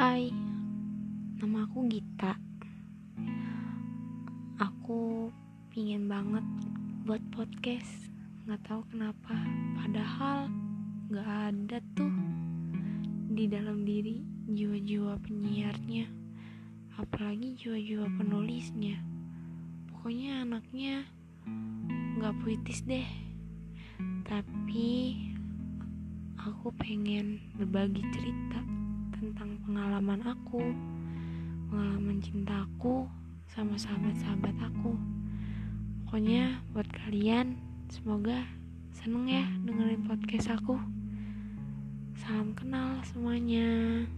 Hai, nama aku Gita. Aku pingin banget buat podcast, nggak tahu kenapa. Padahal nggak ada tuh di dalam diri jiwa-jiwa penyiarnya, apalagi jiwa-jiwa penulisnya. Pokoknya anaknya nggak puitis deh, tapi aku pengen berbagi cerita tentang pengalaman aku, pengalaman cintaku sama sahabat-sahabat aku. Pokoknya buat kalian semoga seneng ya dengerin podcast aku. Salam kenal semuanya.